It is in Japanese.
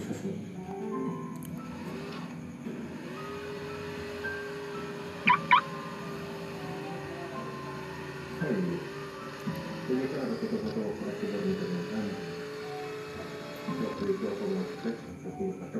写真最後に上からの言葉とこらけばみたいな感じで、よく言うところって、僕の方です。